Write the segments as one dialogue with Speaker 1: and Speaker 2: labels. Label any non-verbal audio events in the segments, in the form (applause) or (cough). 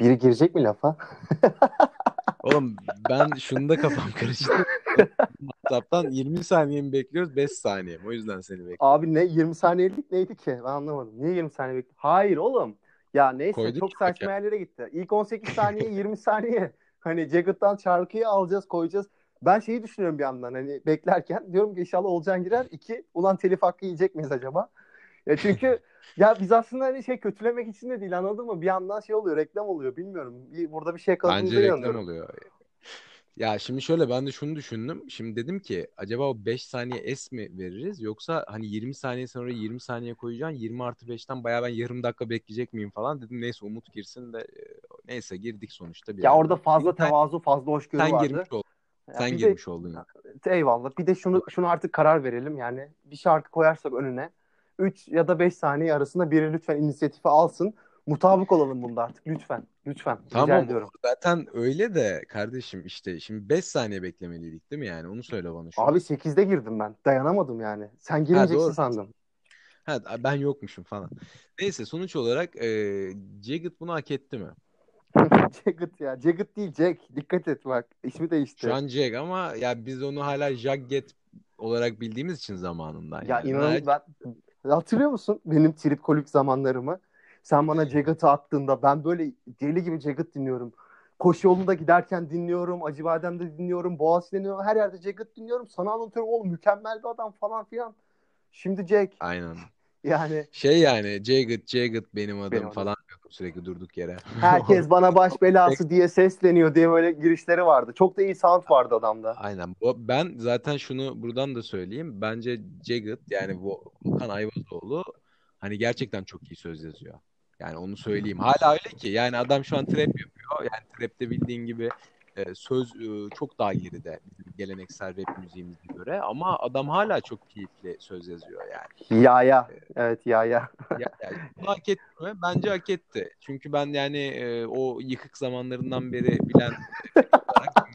Speaker 1: Biri girecek mi lafa? (laughs)
Speaker 2: Oğlum ben şunda kafam karıştı. WhatsApp'tan 20 saniye mi bekliyoruz 5 saniye mi? O yüzden seni bekliyorum.
Speaker 1: Abi ne 20 saniyelik neydi ki? Ben anlamadım. Niye 20 saniye bekliyorsun? Hayır oğlum. Ya neyse
Speaker 2: Koyduk
Speaker 1: çok saçma
Speaker 2: bak
Speaker 1: yerlere gitti. İlk 18 saniye 20 saniye. Hani Jagged'dan şarkıyı alacağız koyacağız. Ben şeyi düşünüyorum bir yandan hani beklerken diyorum ki inşallah Olcan girer. İki ulan telif hakkı yiyecek miyiz acaba? Ya çünkü ya biz aslında hani şey kötülemek için de değil anladın mı? Bir yandan şey oluyor reklam oluyor bilmiyorum. Bir, burada bir şey yakaladığımıza
Speaker 2: Bence reklam
Speaker 1: inanıyorum.
Speaker 2: oluyor. Ya şimdi şöyle ben de şunu düşündüm. Şimdi dedim ki acaba o 5 saniye S mi veririz yoksa hani 20 saniye sonra 20 saniye koyacaksın 20 artı 5'ten bayağı ben yarım dakika bekleyecek miyim falan dedim. Neyse Umut girsin de e, neyse girdik sonuçta bir
Speaker 1: Ya orada fazla
Speaker 2: Sen-
Speaker 1: tevazu fazla hoşgörü
Speaker 2: Sen
Speaker 1: vardı.
Speaker 2: girmiş oldun.
Speaker 1: Ya
Speaker 2: Sen
Speaker 1: bir de-
Speaker 2: girmiş oldun. ya.
Speaker 1: Eyvallah. Bir de şunu şunu artık karar verelim. Yani bir şarkı koyarsak önüne 3 ya da 5 saniye arasında biri lütfen inisiyatifi alsın. Mutabık olalım bunda artık. Lütfen. Lütfen. Rica
Speaker 2: Tamam
Speaker 1: ediyorum.
Speaker 2: zaten öyle de kardeşim işte şimdi 5 saniye beklemeliydik değil mi yani onu söyle bana şu.
Speaker 1: Abi 8'de girdim ben. Dayanamadım yani. Sen girmeyeceksin
Speaker 2: doğru.
Speaker 1: sandım.
Speaker 2: Ha, ben yokmuşum falan. Neyse sonuç olarak e, Jagged bunu hak etti mi? (laughs)
Speaker 1: Jagged ya. Jagged değil Jack. Dikkat et bak. İsmi değişti.
Speaker 2: Şu an Jag ama ya biz onu hala Jagget olarak bildiğimiz için zamanından
Speaker 1: ya
Speaker 2: yani.
Speaker 1: inanın ben hatırlıyor musun benim trip kolik zamanlarımı? Sen bana Jagged'ı attığında ben böyle deli gibi Jagged dinliyorum. Koşu yolunda giderken dinliyorum. Acıbadem'de dinliyorum. Boğaz dinliyorum. Her yerde Jagged dinliyorum. Sana anlatıyorum oğlum mükemmel bir adam falan filan. Şimdi Jack.
Speaker 2: Aynen.
Speaker 1: Yani
Speaker 2: Şey yani Jagged, Jagged benim adım
Speaker 1: Benim
Speaker 2: falan sürekli durduk yere.
Speaker 1: herkes (laughs) bana baş belası diye sesleniyor diye böyle girişleri vardı. Çok da iyi sound vardı adamda.
Speaker 2: Aynen. Bu, ben zaten şunu buradan da söyleyeyim. Bence Jagged yani Vo- Volkan Ayvazoğlu hani gerçekten çok iyi söz yazıyor. Yani onu söyleyeyim. Hala öyle ki yani adam şu an trap yapıyor. Yani trapte bildiğin gibi e, söz e, çok daha geride bizim geleneksel rap müziğimize göre ama adam hala çok keyifli söz yazıyor yani.
Speaker 1: Ya ya. Evet ya ya.
Speaker 2: Ya, bunu hak etti mi? Bence hak etti. Çünkü ben yani e, o yıkık zamanlarından beri bilen (laughs) olarak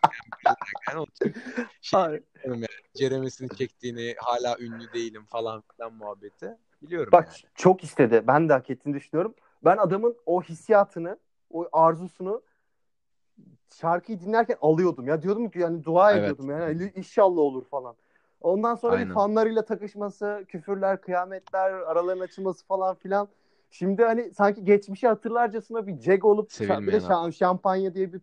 Speaker 2: yani o tür şey yani ceremesini çektiğini hala ünlü değilim falan filan muhabbeti biliyorum
Speaker 1: Bak
Speaker 2: yani.
Speaker 1: çok istedi. Ben de hak ettiğini düşünüyorum. Ben adamın o hissiyatını, o arzusunu şarkıyı dinlerken alıyordum. Ya diyordum ki yani dua
Speaker 2: Evet.
Speaker 1: ediyordum yani inşallah olur falan. Ondan sonra
Speaker 2: Aynen.
Speaker 1: bir fanlarıyla takışması, küfürler, kıyametler, araların açılması falan filan. Şimdi hani sanki geçmişi hatırlarcasına bir jeg olup bir de şa- şampanya diye bir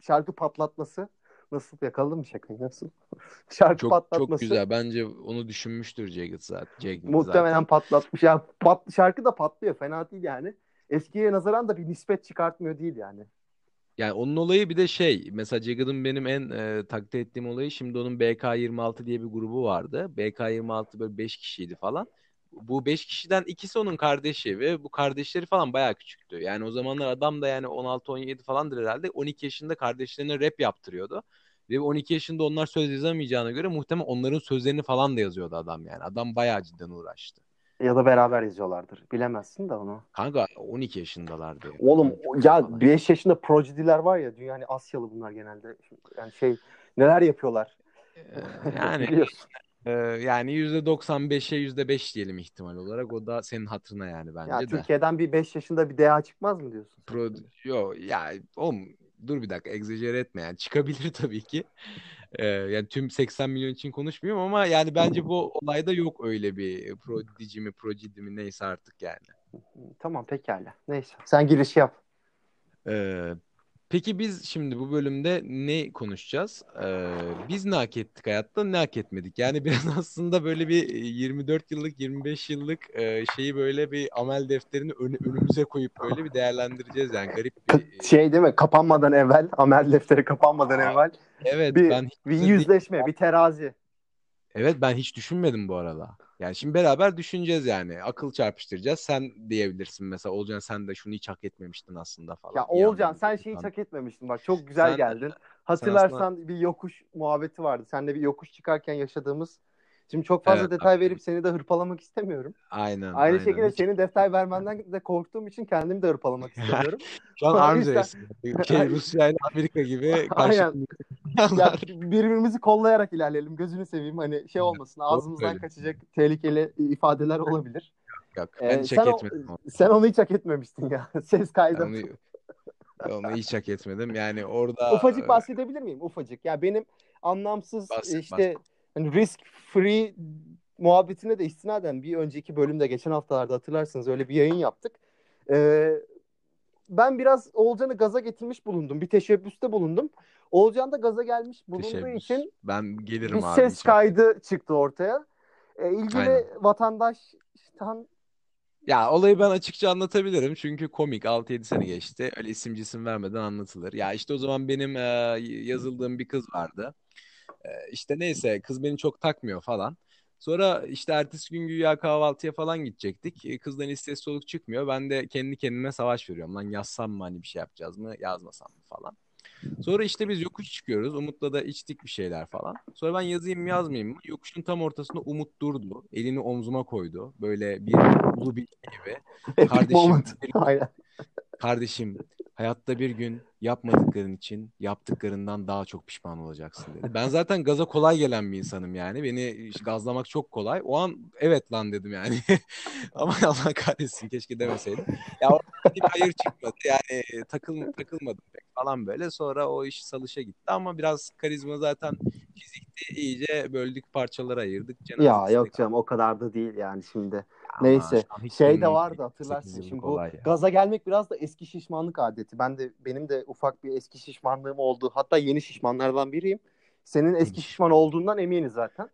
Speaker 1: şarkı patlatması. Nasıl yakaladın mı şakayı? Nasıl? (laughs) şarkı
Speaker 2: Çok
Speaker 1: patlatması.
Speaker 2: çok güzel. Bence onu düşünmüştür Jagged zaten. Jagged
Speaker 1: Muhtemelen
Speaker 2: zaten.
Speaker 1: patlatmış. Ya pat, şarkı da patlıyor. Fena değil yani. Eskiye nazaran da bir nispet çıkartmıyor değil yani.
Speaker 2: Yani onun olayı bir de şey. Mesela Jagged'ın benim en e, takdir ettiğim olayı şimdi onun BK26 diye bir grubu vardı. BK26 böyle 5 kişiydi falan. Bu 5 kişiden ikisi onun kardeşi ve bu kardeşleri falan bayağı küçüktü. Yani o zamanlar adam da yani 16-17 falandır herhalde. 12 yaşında kardeşlerine rap yaptırıyordu. Ve 12 yaşında onlar söz yazamayacağına göre muhtemelen onların sözlerini falan da yazıyordu adam yani. Adam bayağı cidden uğraştı.
Speaker 1: Ya da beraber yazıyorlardır. Bilemezsin de onu.
Speaker 2: Kanka 12 yaşındalardı.
Speaker 1: Oğlum ya 5 yaşında projediler var ya dünya hani Asyalı bunlar genelde. Yani şey neler yapıyorlar.
Speaker 2: Ee, (laughs) yani e, yani %95'e %5 diyelim ihtimal olarak. O da senin hatırına yani bence
Speaker 1: Ya
Speaker 2: de.
Speaker 1: Türkiye'den bir 5 yaşında bir DA çıkmaz mı diyorsun?
Speaker 2: Pro, yo ya oğlum dur bir dakika egzajere etme yani çıkabilir (laughs) tabii ki. Ee, yani tüm 80 milyon için konuşmuyorum ama yani bence bu olayda yok öyle bir prodigy mi prodigy mi neyse artık yani.
Speaker 1: Tamam pekala. Neyse. Sen giriş yap.
Speaker 2: Ee, peki biz şimdi bu bölümde ne konuşacağız? Ee, biz ne hak ettik hayatta ne hak etmedik? Yani (laughs) biraz aslında böyle bir 24 yıllık 25 yıllık e, şeyi böyle bir amel defterini ön- önümüze koyup böyle bir değerlendireceğiz yani garip bir
Speaker 1: Şey değil mi? Kapanmadan evvel, amel defteri kapanmadan
Speaker 2: Aa,
Speaker 1: evvel
Speaker 2: evet
Speaker 1: bir,
Speaker 2: ben
Speaker 1: bir yüzleşme, bir terazi.
Speaker 2: Evet ben hiç düşünmedim bu arada. Yani şimdi beraber düşüneceğiz yani. Akıl çarpıştıracağız. Sen diyebilirsin mesela Olcan sen de şunu hiç hak etmemiştin aslında falan.
Speaker 1: Ya
Speaker 2: İyi anladım
Speaker 1: sen şeyi hiç hak etmemiştin bak çok güzel
Speaker 2: Sen-
Speaker 1: geldin. (laughs) Hatırlarsan bir yokuş muhabbeti vardı. Seninle bir yokuş çıkarken yaşadığımız Şimdi çok fazla
Speaker 2: Evet,
Speaker 1: detay verip seni de hırpalamak istemiyorum.
Speaker 2: Aynen.
Speaker 1: Aynı
Speaker 2: aynen.
Speaker 1: şekilde
Speaker 2: Hiç-
Speaker 1: senin detay vermenden de korktuğum için kendimi de hırpalamak (laughs) istemiyorum.
Speaker 2: Şu an
Speaker 1: O
Speaker 2: arms
Speaker 1: yüzden-
Speaker 2: race. Şey, (laughs) Rusya ile Amerika gibi karşı
Speaker 1: Aynen. ya (laughs) birbirimizi kollayarak ilerleyelim. Gözünü seveyim hani şey olmasın. Ağzımızdan
Speaker 2: öyle.
Speaker 1: kaçacak tehlikeli ifadeler olabilir.
Speaker 2: Yok.
Speaker 1: Ee,
Speaker 2: Ben hiç
Speaker 1: sen,
Speaker 2: hak
Speaker 1: o-
Speaker 2: etmedim onu.
Speaker 1: sen onu hiç hak etmemiştin ya. Ses kaydı.
Speaker 2: Onu, onu hiç hak etmedim. Yani orada
Speaker 1: Ufacık bahsedebilir miyim? Ufacık. Ya benim anlamsız
Speaker 2: Bahset,
Speaker 1: işte hani risk free muhabbetine de istinaden bir önceki bölümde geçen haftalarda hatırlarsınız öyle bir yayın yaptık. Ee, ben biraz Oğulcan'ı gaza getirmiş bulundum. Bir teşebbüste bulundum. Oğulcan da gaza gelmiş bulunduğu
Speaker 2: teşebbüs.
Speaker 1: için
Speaker 2: Ben gelirim
Speaker 1: bir
Speaker 2: abi.
Speaker 1: ses
Speaker 2: hiç-
Speaker 1: kaydı çıktı ortaya. Ee, ilgili
Speaker 2: Aynen.
Speaker 1: vatandaştan
Speaker 2: Ya olayı ben açıkça anlatabilirim. Çünkü komik 6-7 sene geçti. Öyle isim cisim vermeden anlatılır. Ya işte o zaman benim e, yazıldığım bir kız vardı. E, işte neyse kız beni çok takmıyor falan. Sonra işte ertesi gün güya kahvaltıya falan gidecektik. E, Kızdan hiç ses soluk çıkmıyor. Ben de kendi kendime savaş veriyorum. Lan yazsam mı hani bir şey yapacağız mı yazmasam mı falan. Sonra işte biz yokuş çıkıyoruz. Umut'la da içtik bir şeyler falan. Sonra ben yazayım mı yazmayayım mı? Yokuşun tam ortasında Umut durdu. Elini omzuma koydu. Böyle bir ulu bir gibi. (laughs) Kardeşim, kardeşim hayatta bir gün yapmadıkların için yaptıklarından daha çok pişman olacaksın dedi. Ben zaten gaza kolay gelen bir insanım yani. Beni gazlamak çok kolay. O an evet lan dedim yani. (laughs) Ama (laughs) Allah kahretsin keşke demeseydim. Ya bir hayır çıkmadı. Yani takıl, takılmadım pek falan böyle. Sonra o iş salışa gitti ama biraz karizma zaten fizikti. İyice böldük parçalara ayırdık.
Speaker 1: Ya
Speaker 2: Cenazesine
Speaker 1: yok canım o kadar da değil yani şimdi.
Speaker 2: Ama
Speaker 1: Neyse.
Speaker 2: hiç
Speaker 1: Şey de vardı hatırlarsın. Şimdi bu
Speaker 2: ya.
Speaker 1: gaza gelmek biraz da eski şişmanlık adeti. Ben de benim de ufak bir eski şişmanlığım oldu. Hatta yeni şişmanlardan biriyim. Senin eski şişman olduğundan eminiz zaten.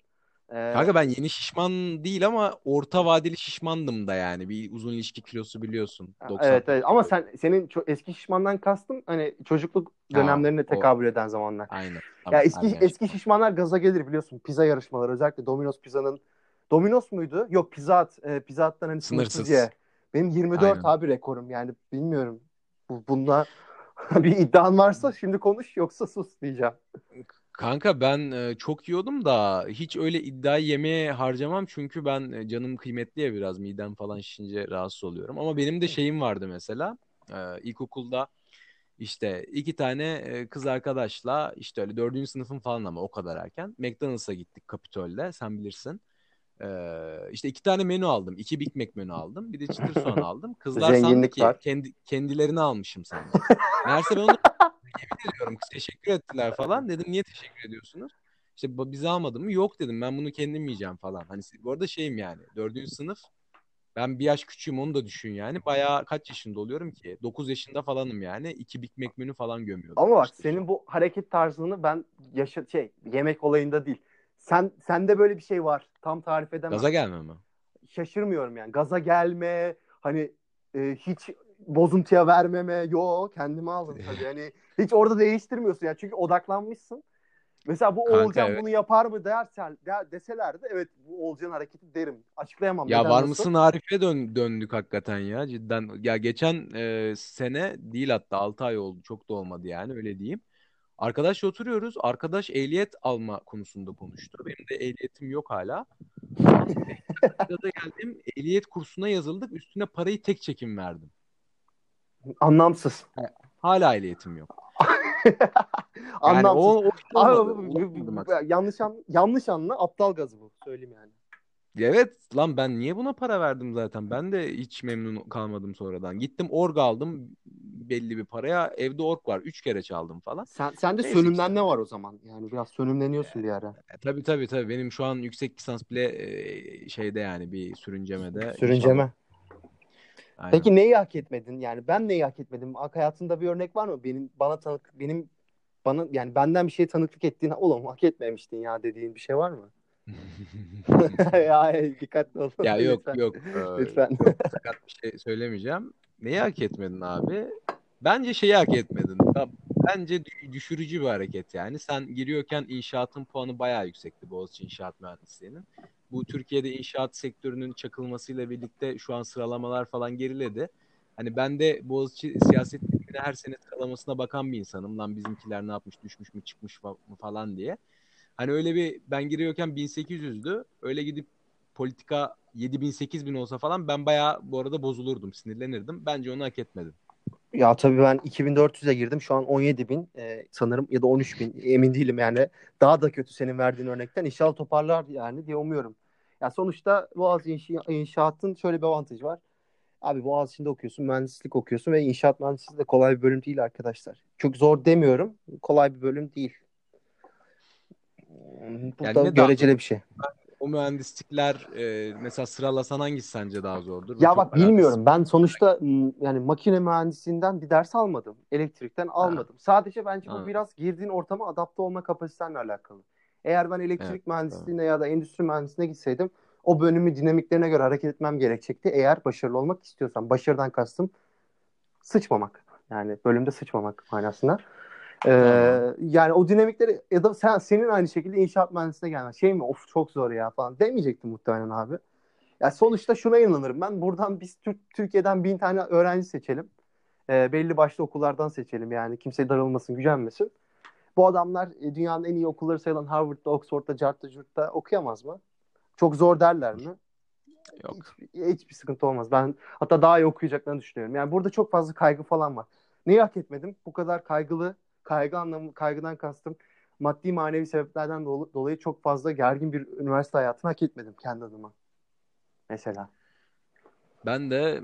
Speaker 1: Ee,
Speaker 2: Kanka ben yeni şişman değil ama orta vadeli şişmandım da yani. Bir uzun ilişki kilosu biliyorsun. 90
Speaker 1: evet evet ama sen senin çok eski şişmandan kastım hani çocukluk dönemlerine
Speaker 2: o-
Speaker 1: tekabül eden zamanlar.
Speaker 2: Aynen.
Speaker 1: Ya
Speaker 2: Tamam,
Speaker 1: eski
Speaker 2: aynen.
Speaker 1: eski şişmanlar gaza gelir biliyorsun. Pizza yarışmaları özellikle Domino's Pizza'nın Domino's muydu? Yok Pizza Hut. E, Pizza Hut'tan hani sınırsız
Speaker 2: Sınırsız.
Speaker 1: ye. Benim 24
Speaker 2: Aynen.
Speaker 1: abi rekorum yani bilmiyorum. Bu, bunda (laughs) bir iddian varsa şimdi konuş yoksa sus diyeceğim.
Speaker 2: Kanka ben e, çok yiyordum da hiç öyle iddiayı yemeye harcamam çünkü ben e, canım kıymetli ya biraz midem falan şişince rahatsız oluyorum. Ama benim de şeyim vardı mesela e, ilkokulda işte iki tane e, kız arkadaşla işte öyle dördüncü sınıfın falan ama o kadar erken McDonald's'a gittik Kapitol'de sen bilirsin. E, işte iki tane menü aldım. iki Big Mac menü aldım. Bir de çıtır soğan (laughs) aldım. Kızlar sandı ki
Speaker 1: var.
Speaker 2: kendi, kendilerini almışım sandı. (laughs) Meğerse ben onu yemin ediyorum teşekkür ettiler falan. Dedim niye teşekkür ediyorsunuz? İşte "Ba- bizi almadın mı? Yok dedim ben bunu kendim yiyeceğim falan. Hani bu arada şeyim yani dördüncü sınıf ben bir yaş küçüğüm onu da düşün yani. Bayağı kaç yaşında oluyorum ki? 9 yaşında falanım yani. İki Big Mac menü falan gömüyordum.
Speaker 1: Ama bak
Speaker 2: İşte
Speaker 1: senin bu hareket tarzını ben yaşa şey yemek olayında değil. Sen sende böyle bir şey var. Tam tarif edemem.
Speaker 2: Gaza gelme mi?
Speaker 1: Şaşırmıyorum yani. Gaza gelme, hani e, hiç bozuntuya vermeme. Yo kendimi aldım (laughs) tabii. Hani hiç orada değiştirmiyorsun yani. Çünkü odaklanmışsın. Mesela bu
Speaker 2: Kanka,
Speaker 1: Oğulcan
Speaker 2: evet.
Speaker 1: bunu yapar mı dersen, de- deselerdi evet bu Oğulcan hareketi derim. Açıklayamam.
Speaker 2: Ya var mısın Arif'e dön döndük hakikaten ya cidden. Ya geçen e, sene değil hatta 6 ay oldu çok da olmadı yani öyle diyeyim. Arkadaşla oturuyoruz. Arkadaş ehliyet alma konusunda konuştu. Benim de ehliyetim yok hala. (laughs) Gaza geldim. Ehliyet kursuna yazıldık. Üstüne parayı tek çekim verdim.
Speaker 1: Anlamsız.
Speaker 2: Hala ehliyetim yok. (laughs) Yani
Speaker 1: Anlamsız.
Speaker 2: o, o
Speaker 1: Abi,
Speaker 2: maksat.
Speaker 1: yanlış an, yanlış anla aptal gazı bu. Söyleyeyim yani.
Speaker 2: Evet lan ben niye buna para verdim zaten? Ben de hiç memnun kalmadım sonradan. Gittim org aldım belli bir paraya. Evde org var. Üç kere çaldım falan.
Speaker 1: Sen sende
Speaker 2: Neyse
Speaker 1: sönümlenme var o zaman. Yani biraz sönümleniyorsun bir ara.
Speaker 2: E, tabii tabii tabii. Benim şu an yüksek lisans bile e, şeyde yani bir sürüncemede.
Speaker 1: Sürünceme.
Speaker 2: İnşallah. Aynen.
Speaker 1: Peki neyi hak etmedin? Yani ben neyi hak etmedim? Ak hayatında bir örnek var mı? Benim bana tanık benim bana yani benden bir şey tanıklık ettiğin oğlum hak etmemiştin ya dediğin bir şey var mı? (laughs) (laughs) ya dikkatli ol.
Speaker 2: Ya yok
Speaker 1: Lütfen.
Speaker 2: yok. Ee,
Speaker 1: Lütfen.
Speaker 2: Yok (laughs) sakat bir şey söylemeyeceğim. Neyi hak etmedin abi? Bence şeyi hak etmedin. Bence dü- düşürücü bir hareket yani. Sen giriyorken inşaatın puanı bayağı yüksekti Boğaziçi İnşaat Mühendisliği'nin. Bu Türkiye'de inşaat sektörünün çakılmasıyla birlikte şu an sıralamalar falan geriledi. Hani ben de Boğaziçi siyaset bilimine her sene sıralamasına bakan bir insanım. Lan bizimkiler ne yapmış, düşmüş mü, çıkmış mı falan diye. Hani öyle bir ben giriyorken 1800'dü. Öyle gidip politika 7000 8000 olsa falan ben bayağı bu arada bozulurdum, sinirlenirdim. Bence onu hak etmedim.
Speaker 1: Ya tabii ben 2400'e girdim. Şu an 17 bin e, sanırım ya da 13 bin emin değilim yani. Daha da kötü senin verdiğin örnekten. İnşallah toparlar yani diye umuyorum. Ya sonuçta Boğaziçi inşa- inşaatın şöyle bir avantajı var. Abi Boğaziçi'nde okuyorsun, mühendislik okuyorsun ve inşaat mühendisliği de kolay bir bölüm değil arkadaşlar. Çok zor demiyorum. Kolay bir bölüm değil. Bu
Speaker 2: Yani
Speaker 1: göreceli bir şey.
Speaker 2: O mühendislikler e, mesela sıralasan hangisi sence daha zordur?
Speaker 1: Ya bak bilmiyorum. Ben sonuçta yani makine mühendisliğinden bir ders almadım. Elektrikten almadım. Sadece bence bu
Speaker 2: Ha.
Speaker 1: biraz girdiğin ortama adapte olma kapasitenle alakalı. Eğer ben elektrik
Speaker 2: Evet,
Speaker 1: mühendisliğine ya da endüstri mühendisliğine gitseydim o bölümü dinamiklerine göre hareket etmem gerekecekti. Eğer başarılı olmak istiyorsam. Başarıdan kastım sıçmamak. Yani bölümde sıçmamak manasında. Ee, yani o dinamikleri ya da sen senin aynı şekilde inşaat mühendisliğine gelmen. Şey mi of çok zor ya falan demeyecektim muhtemelen abi. Ya sonuçta şuna inanırım ben. Buradan biz Türk, Türkiye'den bin tane öğrenci seçelim. Ee, belli başlı okullardan seçelim yani. Kimse darılmasın, gücenmesin. Bu adamlar e, dünyanın en iyi okulları sayılan Harvard'da, Oxford'da, Cart'ta, Curt'ta okuyamaz mı? Çok zor derler mi?
Speaker 2: Yok.
Speaker 1: Hiç, hiçbir sıkıntı olmaz. Ben hatta daha iyi okuyacaklarını düşünüyorum. Yani burada çok fazla kaygı falan var. Neyi hak etmedim? Bu kadar kaygılı, kaygı anlamı, kaygıdan kastım maddi manevi sebeplerden dolayı çok fazla gergin bir üniversite hayatını hak etmedim kendi adıma. Mesela.
Speaker 2: Ben de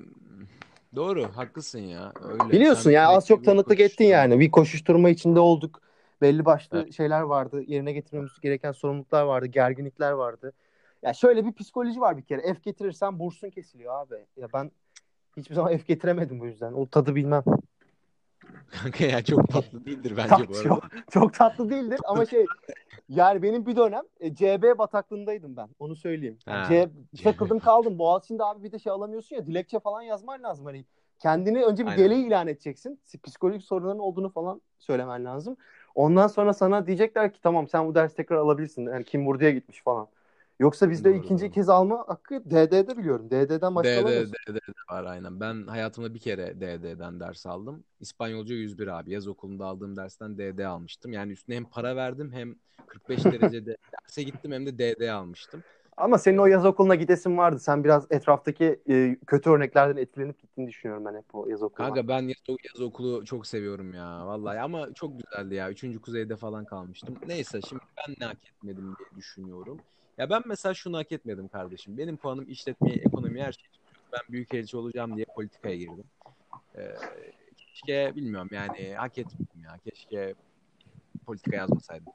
Speaker 2: doğru haklısın ya. Öyle.
Speaker 1: Biliyorsun
Speaker 2: Sen
Speaker 1: yani az çok tanıklık ettin yani. Bir koşuşturma içinde olduk. Belli başlı
Speaker 2: Evet.
Speaker 1: şeyler vardı. Yerine getirmemiz gereken sorumluluklar vardı. Gerginlikler vardı. Ya şöyle bir psikoloji var bir kere. F getirirsen bursun kesiliyor abi. Ya ben hiçbir zaman F getiremedim bu yüzden. O tadı bilmem.
Speaker 2: Kanka ya çok tatlı değildir bence
Speaker 1: Tat-
Speaker 2: bu arada.
Speaker 1: çok, (laughs) çok tatlı değildir ama şey (laughs) yani benim bir dönem e, CB bataklığındaydım ben. Onu söyleyeyim.
Speaker 2: Ha.
Speaker 1: C, takıldım kaldım. Boğaziçi'nde abi bir de şey alamıyorsun ya dilekçe falan yazman lazım. Hani kendini önce bir deli ilan edeceksin. Psikolojik sorunların olduğunu falan söylemen lazım. Ondan sonra sana diyecekler ki tamam sen bu dersi tekrar alabilirsin. Yani kim buraya gitmiş falan. Yoksa bizde
Speaker 2: Doğru,
Speaker 1: ikinci kez alma hakkı DD'de biliyorum. DD'den başka
Speaker 2: DD,
Speaker 1: alamıyorsun.
Speaker 2: DD var aynen. Ben hayatımda bir kere DD'den ders aldım. İspanyolca 101 abi. Yaz okulunda aldığım dersten DD almıştım. Yani üstüne hem para verdim hem 45 (laughs) derecede derse gittim hem de DD almıştım.
Speaker 1: Ama senin o yaz okuluna gidesin vardı. Sen biraz etraftaki e, kötü örneklerden etkilenip gittiğini düşünüyorum ben hep o yaz okuluna.
Speaker 2: Kanka ben yaz, yaz okulu çok seviyorum ya. Vallahi ama çok güzeldi ya. Üçüncü kuzeyde falan kalmıştım. Neyse şimdi ben ne hak etmedim diye düşünüyorum. Ya ben mesela şunu hak etmedim kardeşim. Benim puanım işletmeye, ekonomi her şey. Ben büyükelçi olacağım diye politikaya girdim. Ee, keşke bilmiyorum yani hak etmedim ya. Keşke politika yazmasaydım.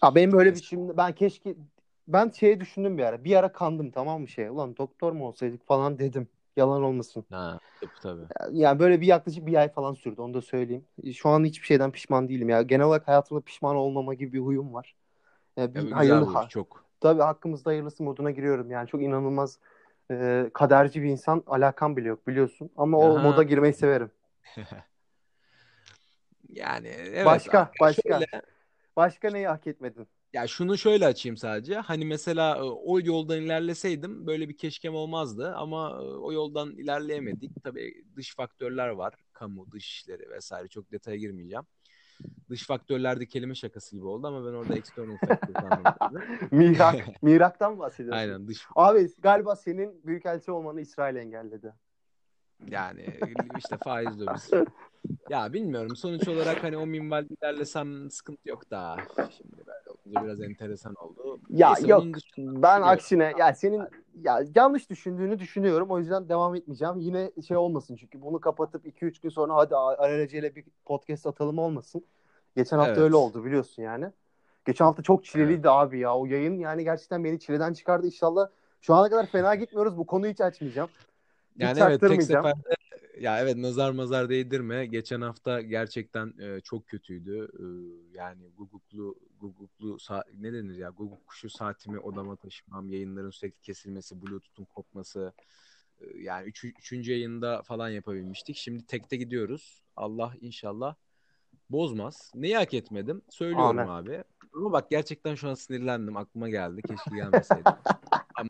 Speaker 1: Ha benim böyle bir şimdi ben keşke ben şeyi düşündüm bir ara. Bir ara kandım tamam mı şey. Ulan doktor mu olsaydık falan dedim. Yalan olmasın.
Speaker 2: Ha, tabii tabii.
Speaker 1: Yani böyle bir yaklaşık bir ay falan sürdü onu da söyleyeyim. Şu an hiçbir şeyden pişman değilim ya. Genel olarak hayatımda pişman olmama gibi bir huyum var. Yani bir
Speaker 2: Ya, güzel
Speaker 1: hayırlı ha-
Speaker 2: çok.
Speaker 1: Tabii hakkımızda hayırlısı moduna giriyorum. Yani çok inanılmaz e, kaderci bir insan. Alakam bile yok biliyorsun. Ama o
Speaker 2: Aha.
Speaker 1: moda girmeyi severim. (laughs)
Speaker 2: Yani evet.
Speaker 1: başka,
Speaker 2: abi,
Speaker 1: başka.
Speaker 2: şöyle-
Speaker 1: Başka neyi hak etmedin?
Speaker 2: Ya şunu şöyle açayım sadece. Hani mesela e, o yoldan ilerleseydim böyle bir keşkem olmazdı ama e, o yoldan ilerleyemedik. Tabii dış faktörler var. Kamu, dış işleri vesaire çok detaya girmeyeceğim. Dış faktörler de kelime şakası gibi oldu ama ben orada external factors. (laughs)
Speaker 1: Mirak, miraktan bahsediyorsun.
Speaker 2: Aynen dış
Speaker 1: Abi galiba senin büyükelçi olmanı İsrail engelledi.
Speaker 2: yani işte (laughs) faiz dövüş. Ya bilmiyorum sonuç olarak hani o minvalde ilerlesem sıkıntı yok da şimdi böyle olunca biraz enteresan oldu.
Speaker 1: Ya
Speaker 2: Neyse,
Speaker 1: yok ben aksine ya senin ya yanlış düşündüğünü düşünüyorum o yüzden devam etmeyeceğim. Yine şey olmasın çünkü bunu kapatıp 2-3 gün sonra hadi alelacele bir podcast atalım olmasın. Geçen hafta
Speaker 2: Evet.
Speaker 1: öyle oldu biliyorsun yani. Geçen hafta çok çileliydi abi ya o yayın yani gerçekten beni çileden çıkardı inşallah. Şu ana kadar fena gitmiyoruz bu konuyu hiç açmayacağım. Hiç
Speaker 2: Yani evet tek seferde ya evet nazar mazar değdirme. Geçen hafta gerçekten e, çok kötüydü. E, yani guguklu guguklu ne denir ya guguk kuşu saatimi odama taşımam, yayınların sürekli kesilmesi, bluetooth'un kopması. E, yani üç, üçüncü yayında falan yapabilmiştik. Şimdi tekte gidiyoruz. Allah inşallah bozmaz. Neyi hak etmedim? Söylüyorum
Speaker 1: Amin.
Speaker 2: abi. Ama bak gerçekten şu an sinirlendim. Aklıma geldi. Keşke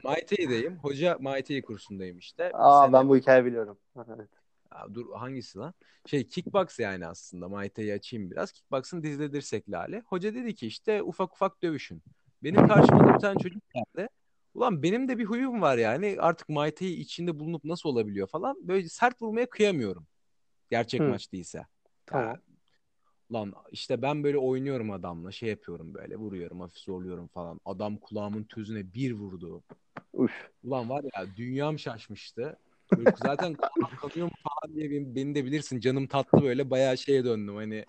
Speaker 2: Muay (laughs) Thai'deyim. Hoca Thai kursundayım işte.
Speaker 1: Aa
Speaker 2: Sene-
Speaker 1: ben bu hikayeyi biliyorum. Evet.
Speaker 2: Ya dur hangisi lan? Şey kickbox yani aslında. Muay Thai'yi açayım biraz. Kickbox'ın dizle dirsekli hali. Hoca dedi ki işte ufak ufak dövüşün. Benim karşıma da bir tane çocuk geldi. Ulan benim de bir huyum var yani. Artık Thai içinde bulunup nasıl olabiliyor falan. Böyle sert vurmaya kıyamıyorum. Gerçek
Speaker 1: Hı.
Speaker 2: maç değilse.
Speaker 1: Tamam.
Speaker 2: Lan işte ben böyle oynuyorum adamla şey yapıyorum böyle vuruyorum hafif zorluyorum falan. Adam kulağımın tözüne bir vurdu.
Speaker 1: Üf.
Speaker 2: Ulan var ya dünyam şaşmıştı. Böyle zaten kanıyor mu falan diye beni, beni de bilirsin canım tatlı böyle bayağı şeye döndüm. Hani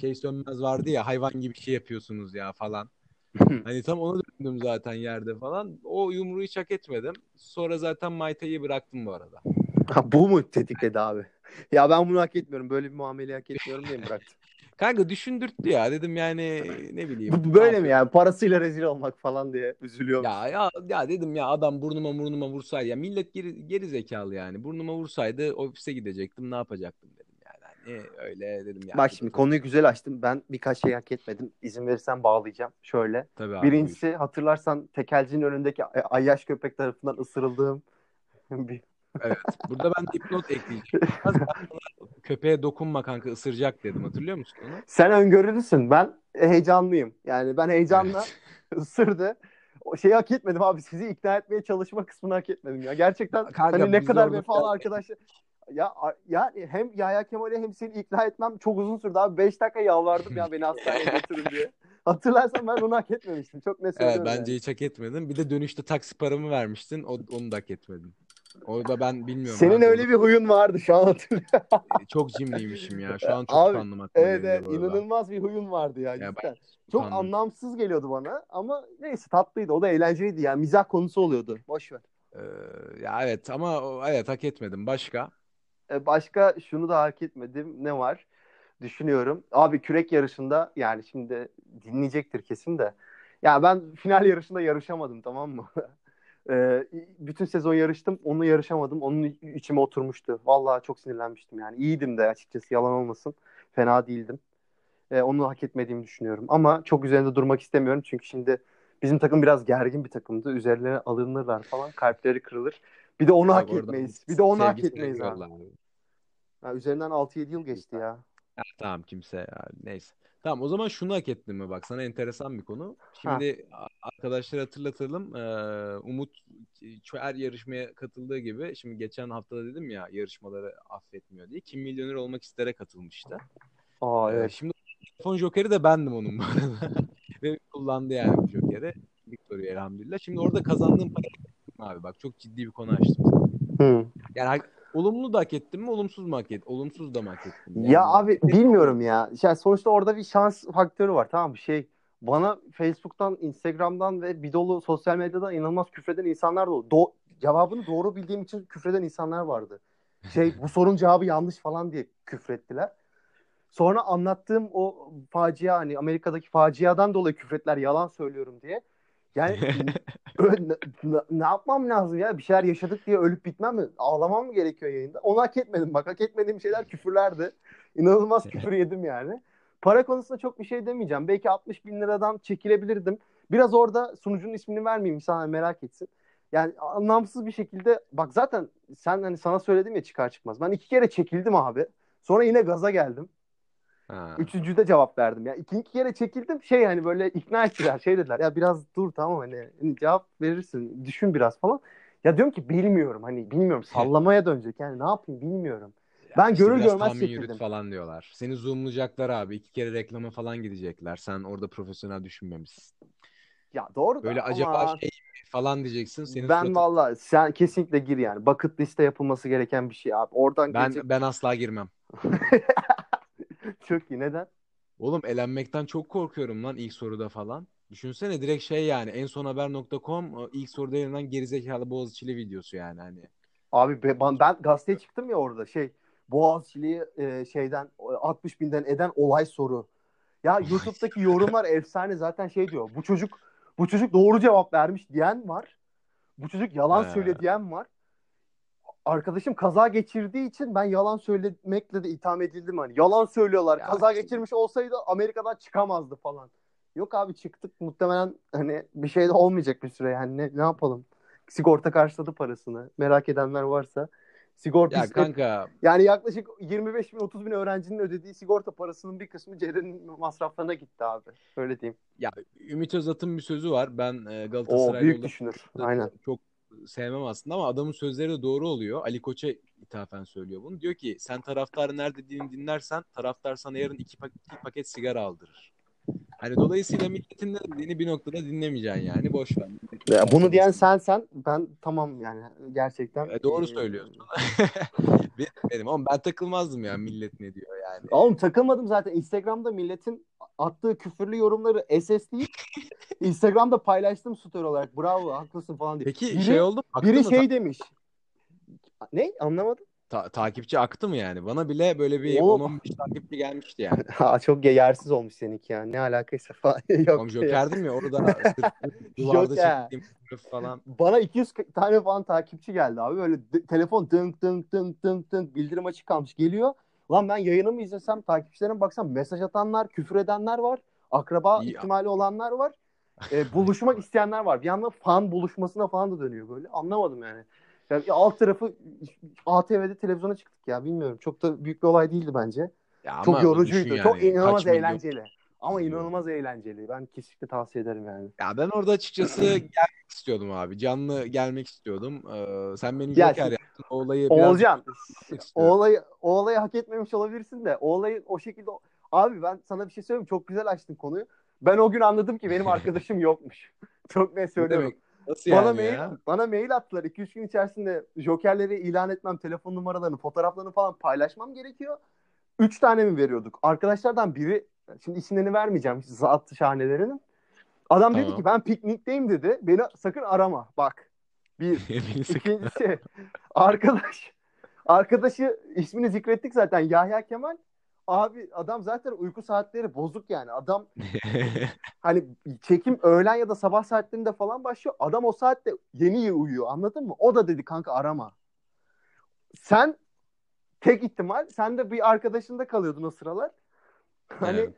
Speaker 2: şey sönmez vardı ya hayvan gibi şey yapıyorsunuz ya falan. (laughs) Hani tam ona döndüm zaten yerde falan. O yumruğu hiç hak etmedim. Sonra zaten Muay Thai'yi bıraktım bu arada.
Speaker 1: Ha, bu mu tetikledi abi? Ya ben bunu hak etmiyorum. Böyle bir muameleyi hak etmiyorum diye mi bıraktım?
Speaker 2: Kanka düşündürttü ya dedim yani ne bileyim.
Speaker 1: Bu- Böyle mi yani? Parasıyla rezil olmak falan diye üzülüyorum.
Speaker 2: Ya ya ya dedim ya adam burnuma burnuma vursaydı ya millet geri, geri zekalı yani burnuma vursaydı ofise gidecektim ne yapacaktım dedim yani hani öyle dedim ya.
Speaker 1: Bak şimdi konuyu güzel açtım. Ben birkaç şey hak etmedim. İzin verirsen bağlayacağım. Şöyle.
Speaker 2: Tabii abi,
Speaker 1: Birincisi hatırlarsan tekelcinin önündeki ay- ayyaş köpek tarafından ısırıldığım (laughs) bir
Speaker 2: buyur. Evet. Burada ben dipnot ekleyeceğim. Köpeğe dokunma kanka ısıracak dedim hatırlıyor musun onu?
Speaker 1: Sen öngörülüsün. Ben heyecanlıyım. Yani ben heyecanla (laughs) ısırdı. O şeyi hak etmedim abi. Sizi ikna etmeye çalışma kısmını hak etmedim ya. Gerçekten
Speaker 2: Kanka,
Speaker 1: hani ne kadar vefalı (laughs) arkadaşlar. Ya yani hem Yahya Kemal'e hem seni ikna etmem çok uzun sürdü abi. 5 dakika yalvardım ya beni hastaneye (laughs) götürün diye. Hatırlarsan ben onu hak etmemiştim. Çok ne
Speaker 2: Evet
Speaker 1: söylüyorum
Speaker 2: bence
Speaker 1: yani.
Speaker 2: hiç hak etmedin. Bir de dönüşte taksi paramı vermiştin. O, onu da hak etmedin. Orada ben bilmiyorum.
Speaker 1: Senin öyle bir huyun vardı şu an hatırlıyorum.
Speaker 2: çok cimriymişim ya. Şu an çok
Speaker 1: Abi,
Speaker 2: utandım
Speaker 1: Evet evet inanılmaz bir huyun vardı ya,
Speaker 2: Ya ben.
Speaker 1: Çok
Speaker 2: utandım.
Speaker 1: anlamsız geliyordu bana ama neyse tatlıydı. O da eğlenceliydi yani mizah konusu oluyordu. Boş ver.
Speaker 2: Ee, ya evet ama evet hak etmedim. Başka?
Speaker 1: E, Başka şunu da hak etmedim. Ne var? Düşünüyorum. Abi kürek yarışında yani şimdi dinleyecektir kesin de. Ya ben final yarışında yarışamadım tamam mı? (laughs) E, bütün sezon yarıştım. Onu yarışamadım. Onun içime oturmuştu. Vallahi çok sinirlenmiştim yani. İyiydim de açıkçası yalan olmasın. Fena değildim. E, onu hak etmediğimi düşünüyorum. Ama çok üzerinde durmak istemiyorum. Çünkü şimdi bizim takım biraz gergin bir takımdı. Üzerlerine alınırlar falan. Kalpleri kırılır. Bir de onu hak
Speaker 2: Bak oradan
Speaker 1: etmeyiz. Bir de onu hak etmeyiz abi.
Speaker 2: abi.
Speaker 1: Ha, üzerinden 6-7 yıl geçti ya.
Speaker 2: Ya, tamam kimse ya, neyse. Tamam o zaman şunu hak ettin mi bak sana enteresan bir konu. Şimdi a- arkadaşlar hatırlatalım. Ee, Umut her yarışmaya katıldığı gibi şimdi geçen haftada dedim ya yarışmaları affetmiyor diye. Kim milyoner olmak istere katılmıştı.
Speaker 1: Aa
Speaker 2: Ee,
Speaker 1: evet.
Speaker 2: şimdi telefon jokeri de bendim onun bu arada. (laughs) Ve kullandı yani bu jokeri. Victoria elhamdülillah. Şimdi orada kazandığım parayı abi bak çok ciddi bir konu açtım. sana.
Speaker 1: Hı.
Speaker 2: Yani olumlu da hak ettim mi olumsuz mu hak ettim? Olumsuz da mı hak ettim?
Speaker 1: Ya
Speaker 2: Yani-
Speaker 1: abi bilmiyorum ya. Yani sonuçta orada bir şans faktörü var tamam mı? Şey bana Facebook'tan, Instagram'dan ve bir dolu sosyal medyadan inanılmaz küfreden insanlar da oldu. Do- cevabını doğru bildiğim için küfreden insanlar vardı. Şey bu sorunun cevabı yanlış falan diye küfrettiler. Sonra anlattığım o facia hani Amerika'daki faciadan dolayı küfretler yalan söylüyorum diye. Yani (laughs) ne, yapmam lazım ya? Bir şeyler yaşadık diye ölüp bitmem mi? Ağlamam mı gerekiyor yayında? Onu hak etmedim. Bak hak etmediğim şeyler küfürlerdi. İnanılmaz küfür yedim yani. Para konusunda çok bir şey demeyeceğim. Belki 60 bin liradan çekilebilirdim. Biraz orada sunucunun ismini vermeyeyim insanlar merak etsin. Yani anlamsız bir şekilde bak zaten sen hani sana söyledim ya çıkar çıkmaz. Ben iki kere çekildim abi. Sonra yine gaza geldim.
Speaker 2: Ha.
Speaker 1: Üçüncüde cevap verdim. Ya iki, iki kere çekildim. Şey hani böyle ikna ettiler. Şey dediler ya biraz dur tamam hani, hani cevap verirsin. Düşün biraz falan. Ya diyorum ki bilmiyorum hani bilmiyorum sallamaya dönecek. Yani ne yapayım bilmiyorum. Ben
Speaker 2: İşte
Speaker 1: görür görmez çekildim.
Speaker 2: falan diyorlar. Seni zoomlayacaklar abi. İki kere reklama falan gidecekler. Sen orada profesyonel düşünmemişsin.
Speaker 1: Ya doğru da
Speaker 2: Böyle
Speaker 1: ama
Speaker 2: acaba şey falan diyeceksin. Senin
Speaker 1: ben
Speaker 2: suratın-
Speaker 1: valla sen kesinlikle gir yani. Bucket liste yapılması gereken bir şey abi. Oradan
Speaker 2: ben
Speaker 1: gelecek
Speaker 2: ben asla girmem. (laughs)
Speaker 1: çok iyi. Neden?
Speaker 2: Oğlum elenmekten çok korkuyorum lan ilk soruda falan. Düşünsene direkt şey yani en son haber.com ilk soruda yayınlanan gerizekalı Boğaziçi'li videosu yani hani.
Speaker 1: Abi be- ben, ben gazeteye çıktım ya orada şey Boğaziçi'li e, şeyden 60 binden eden olay soru. Ya YouTube'daki yorumlar efsane zaten şey diyor. Bu çocuk bu çocuk doğru cevap vermiş diyen var. Bu çocuk yalan söylüyor diyen var. Arkadaşım kaza geçirdiği için ben yalan söylemekle de itham edildim hani. Yalan söylüyorlar.
Speaker 2: Ya
Speaker 1: kaza
Speaker 2: şimdi-
Speaker 1: geçirmiş olsaydı Amerika'dan çıkamazdı falan. Yok abi çıktık muhtemelen hani bir şey de olmayacak bir süre yani ne, ne yapalım? Sigorta karşıladı parasını. Merak edenler varsa Sigorta
Speaker 2: Ya kanka
Speaker 1: yani yaklaşık 25 bin 30 bin öğrencinin ödediği sigorta parasının bir kısmı Ceren'in masraflarına gitti abi. Öyle diyeyim.
Speaker 2: ya Ümit Özat'ın bir sözü var. Ben e,
Speaker 1: O
Speaker 2: Galatasaraylı
Speaker 1: büyük düşünür. Aynen.
Speaker 2: çok sevmem aslında ama adamın sözleri de doğru oluyor. Ali Koç'a ithafen söylüyor bunu. Diyor ki sen taraftarın her dediğini dinlersen taraftar sana yarın iki, pak- iki paket sigara aldırır. Hani dolayısıyla milletin ne dediğini bir noktada dinlemeyeceksin yani. Boş ver.
Speaker 1: Ya bunu diyen sen sen ben tamam yani gerçekten.
Speaker 2: E, doğru
Speaker 1: Ee,
Speaker 2: söylüyorsun. (laughs) benim, benim ama ben takılmazdım ya millet ne diyor yani.
Speaker 1: Oğlum takılmadım zaten. Instagram'da milletin attığı küfürlü yorumları SS'leyip (laughs) Instagram'da paylaştım story olarak. Bravo haklısın falan diye.
Speaker 2: Peki
Speaker 1: Biri-
Speaker 2: şey oldu mu?
Speaker 1: Biri
Speaker 2: mı?
Speaker 1: şey demiş. Ne? Anlamadım.
Speaker 2: Ta- takipçi aktı mı yani? Bana bile böyle bir
Speaker 1: Oğlum.
Speaker 2: 10-15 takipçi gelmişti yani. (laughs)
Speaker 1: Ha, çok yersiz olmuş seninki ya. Ne alakaysa falan. (laughs) Yok.
Speaker 2: Oğlum Joker'dim ya orada duvarda çektiğim falan.
Speaker 1: Bana 200 tane falan takipçi geldi abi. Böyle d- telefon dınk dınk dınk dınk dınk bildirim açık kalmış. Geliyor. Lan ben yayını mı izlesem takipçilerime baksam mesaj atanlar, küfür edenler var. Akraba
Speaker 2: İyi.
Speaker 1: ihtimali olanlar var. E, buluşmak (laughs) isteyenler var. Bir yandan fan buluşmasına falan da dönüyor böyle. Anlamadım yani. yani alt tarafı ATV'de televizyona çıktık ya. Bilmiyorum. Çok da büyük bir olay değildi bence.
Speaker 2: Ya
Speaker 1: Çok yorucuydu.
Speaker 2: düşün
Speaker 1: Çok
Speaker 2: yani,
Speaker 1: inanılmaz
Speaker 2: kaç milyon-
Speaker 1: eğlenceli. Ama inanılmaz eğlenceli. Ben kesinlikle tavsiye ederim yani.
Speaker 2: Ya ben orada açıkçası (clears throat) gelmek istiyordum abi. Canlı gelmek istiyordum. Ee, sen beni
Speaker 1: Ya
Speaker 2: Joker
Speaker 1: şimdi-
Speaker 2: yaptın. O olayı biraz
Speaker 1: Oğulcan
Speaker 2: yapmak
Speaker 1: o olayı, o olayı hak etmemiş olabilirsin de o olayı o şekilde abi ben sana bir şey söyleyeyim çok güzel açtın konuyu. Ben o gün anladım ki benim (laughs) arkadaşım yokmuş. (laughs) çok net
Speaker 2: Ne
Speaker 1: söylüyorum.
Speaker 2: Nasıl
Speaker 1: Bana
Speaker 2: yani
Speaker 1: mail
Speaker 2: ya?
Speaker 1: bana mail attılar. 2-3 gün içerisinde jokerleri ilan etmem, telefon numaralarını, fotoğraflarını falan paylaşmam gerekiyor. 3 tane mi veriyorduk? Arkadaşlardan biri şimdi isimlerini vermeyeceğim zat şahanelerinin. Adam dedi
Speaker 2: Tamam.
Speaker 1: ki ben piknikteyim dedi. Beni sakın arama. Bak. Bir. (laughs) İkincisi arkadaş arkadaşı ismini zikrettik zaten Yahya Kemal. Abi adam zaten uyku saatleri bozuk yani. Adam (laughs) hani çekim öğlen ya da sabah saatlerinde falan başlıyor. Adam o saatte yeni uyuyor anladın mı? O da dedi kanka arama. Sen tek ihtimal sen de bir arkadaşında kalıyordun o sıralar. Hani
Speaker 2: Evet.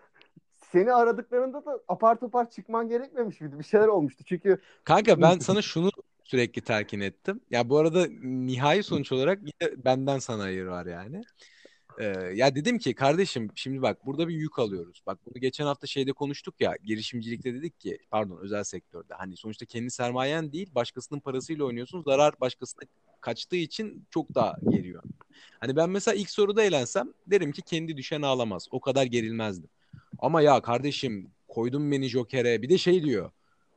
Speaker 1: seni aradıklarında da apar topar çıkman gerekmemiş miydi? Bir şeyler olmuştu. Çünkü
Speaker 2: Kanka ben sana şunu sürekli telkin ettim. Ya bu arada nihai sonuç olarak yine benden sana hayır var yani. Ee, ya dedim ki kardeşim şimdi bak burada bir yük alıyoruz. Bak bunu geçen hafta şeyde konuştuk ya girişimcilikte dedik ki pardon özel sektörde hani sonuçta kendi sermayen değil başkasının parasıyla oynuyorsun zarar başkasına kaçtığı için çok daha geliyor. Hani ben mesela ilk soruda eğlensem derim ki kendi düşen ağlamaz. O kadar gerilmezdim. Ama ya kardeşim koydun beni Joker'e bir de şey diyor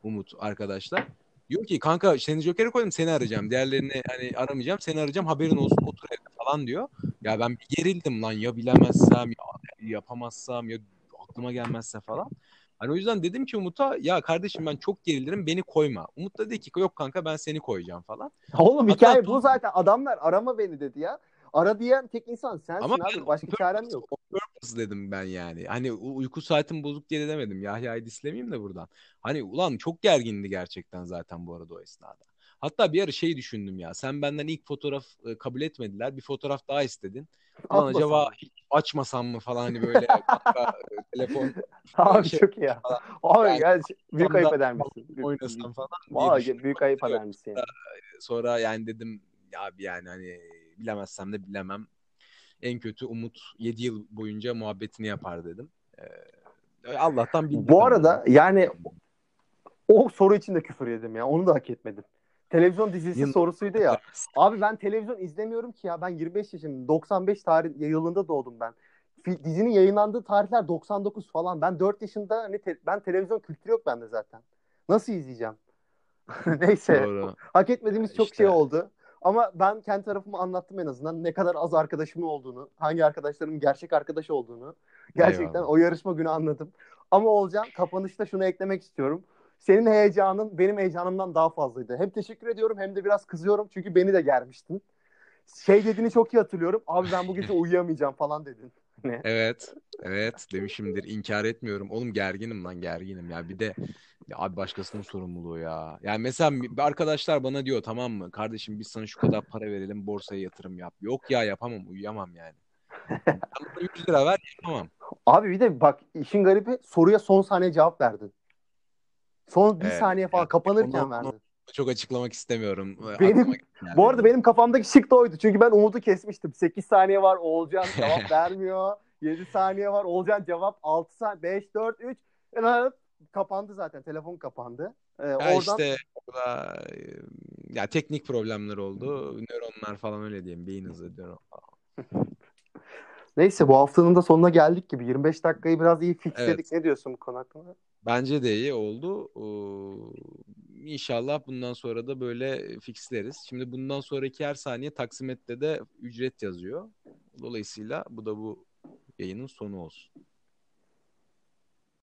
Speaker 2: Umut arkadaşlar. Diyor ki kanka seni Joker'e koydum seni arayacağım. Diğerlerini hani aramayacağım seni arayacağım haberin olsun otur evde falan diyor. Ya ben bir gerildim lan ya bilemezsem ya yapamazsam ya aklıma gelmezse falan. Hani o yüzden dedim ki Umut'a ya kardeşim ben çok gerilirim beni koyma. Umut da dedi ki yok kanka ben seni koyacağım falan.
Speaker 1: Oğlum
Speaker 2: Hatta
Speaker 1: hikaye
Speaker 2: bu
Speaker 1: zaten. Adamlar arama beni dedi ya. Ara diyen tek insan sensin
Speaker 2: Ama
Speaker 1: abi. Başka çarem yok.
Speaker 2: purpose dedim ben yani. Hani uyku saatim bozuk diye de demedim. Yahya'yı dislemeyeyim de buradan. Hani ulan çok gergindi gerçekten zaten bu arada o esnada. Hatta bir ara şey düşündüm ya. Sen benden ilk fotoğraf e, kabul etmediler. Bir fotoğraf daha istedin. Ulan acaba hiç açmasam mı falan hani böyle e, telefon (laughs)
Speaker 1: Abi
Speaker 2: şey
Speaker 1: çok ya.
Speaker 2: falan.
Speaker 1: Abi
Speaker 2: Yani
Speaker 1: gel büyük ayıp eder misin?
Speaker 2: Oynasam falan düşündüm.
Speaker 1: büyük ayıp eder misin? yani?
Speaker 2: Sonra yani dedim ya abi yani hani bilemezsem de bilemem. En kötü Umut 7 yıl boyunca muhabbetini yapar dedim. Ee, Allah'tan bildik
Speaker 1: Bu arada yani o soru için de küfür yedim ya. Onu da hak etmedim. Televizyon dizisi
Speaker 2: Yıl-
Speaker 1: sorusuydu ya. (laughs) Abi ben televizyon izlemiyorum ki ya. Ben 25 yaşındayım. 95 tarih yılında doğdum ben. Dizinin yayınlandığı tarihler 99 falan. Ben 4 yaşında hani te- ben televizyon kültürü yok bende zaten. Nasıl izleyeceğim? (laughs) Neyse.
Speaker 2: Doğru.
Speaker 1: Hak etmediğimiz çok
Speaker 2: İşte.
Speaker 1: şey oldu. Ama ben kendi tarafımı anlattım en azından. Ne kadar az arkadaşımın olduğunu, hangi arkadaşlarımın gerçek arkadaş olduğunu. Gerçekten
Speaker 2: Eyvallah.
Speaker 1: o yarışma günü anladım. Ama Olcan kapanışta şunu eklemek istiyorum. Senin heyecanın benim heyecanımdan daha fazlaydı. Hem teşekkür ediyorum hem de biraz kızıyorum. Çünkü beni de germiştin. Şey dediğini çok iyi hatırlıyorum. Abi ben bu gece uyuyamayacağım falan dedin. Ne?
Speaker 2: Evet. Evet demişimdir. İnkar etmiyorum. Oğlum gerginim lan gerginim ya. Bir de ya abi başkasının sorumluluğu ya. Yani mesela arkadaşlar bana diyor tamam mı? Kardeşim biz sana şu kadar para verelim borsaya yatırım yap. Yok ya yapamam uyuyamam yani. Ben bana 100 lira ver yapamam.
Speaker 1: Abi bir de bak işin garibi soruya son saniye cevap verdin. Son bir
Speaker 2: Evet,
Speaker 1: saniye falan
Speaker 2: ya,
Speaker 1: kapanırken
Speaker 2: onu-
Speaker 1: verdin.
Speaker 2: Çok açıklamak istemiyorum.
Speaker 1: Benim-. (laughs) Bu arada benim kafamdaki şık da oydu. Çünkü ben umudu kesmiştim. 8 saniye var Oğulcan cevap (laughs) vermiyor. 7 saniye var Oğulcan cevap 6 saniye 5 4 3 kapandı zaten. Telefon kapandı. Ee,
Speaker 2: Ya
Speaker 1: oradan
Speaker 2: işte ya teknik problemler oldu. Nöronlar falan öyle diyeyim. Beyin hızı nöron falan. (laughs)
Speaker 1: neyse bu haftanın da sonuna geldik gibi. 25 dakikayı biraz iyi fixledik.
Speaker 2: Evet.
Speaker 1: Ne diyorsun bu konu hakkında?
Speaker 2: Bence de iyi oldu. Ee, İnşallah bundan sonra da böyle fixleriz. Şimdi bundan sonraki her saniye taksimette de ücret yazıyor. Dolayısıyla bu da bu yayının sonu olsun.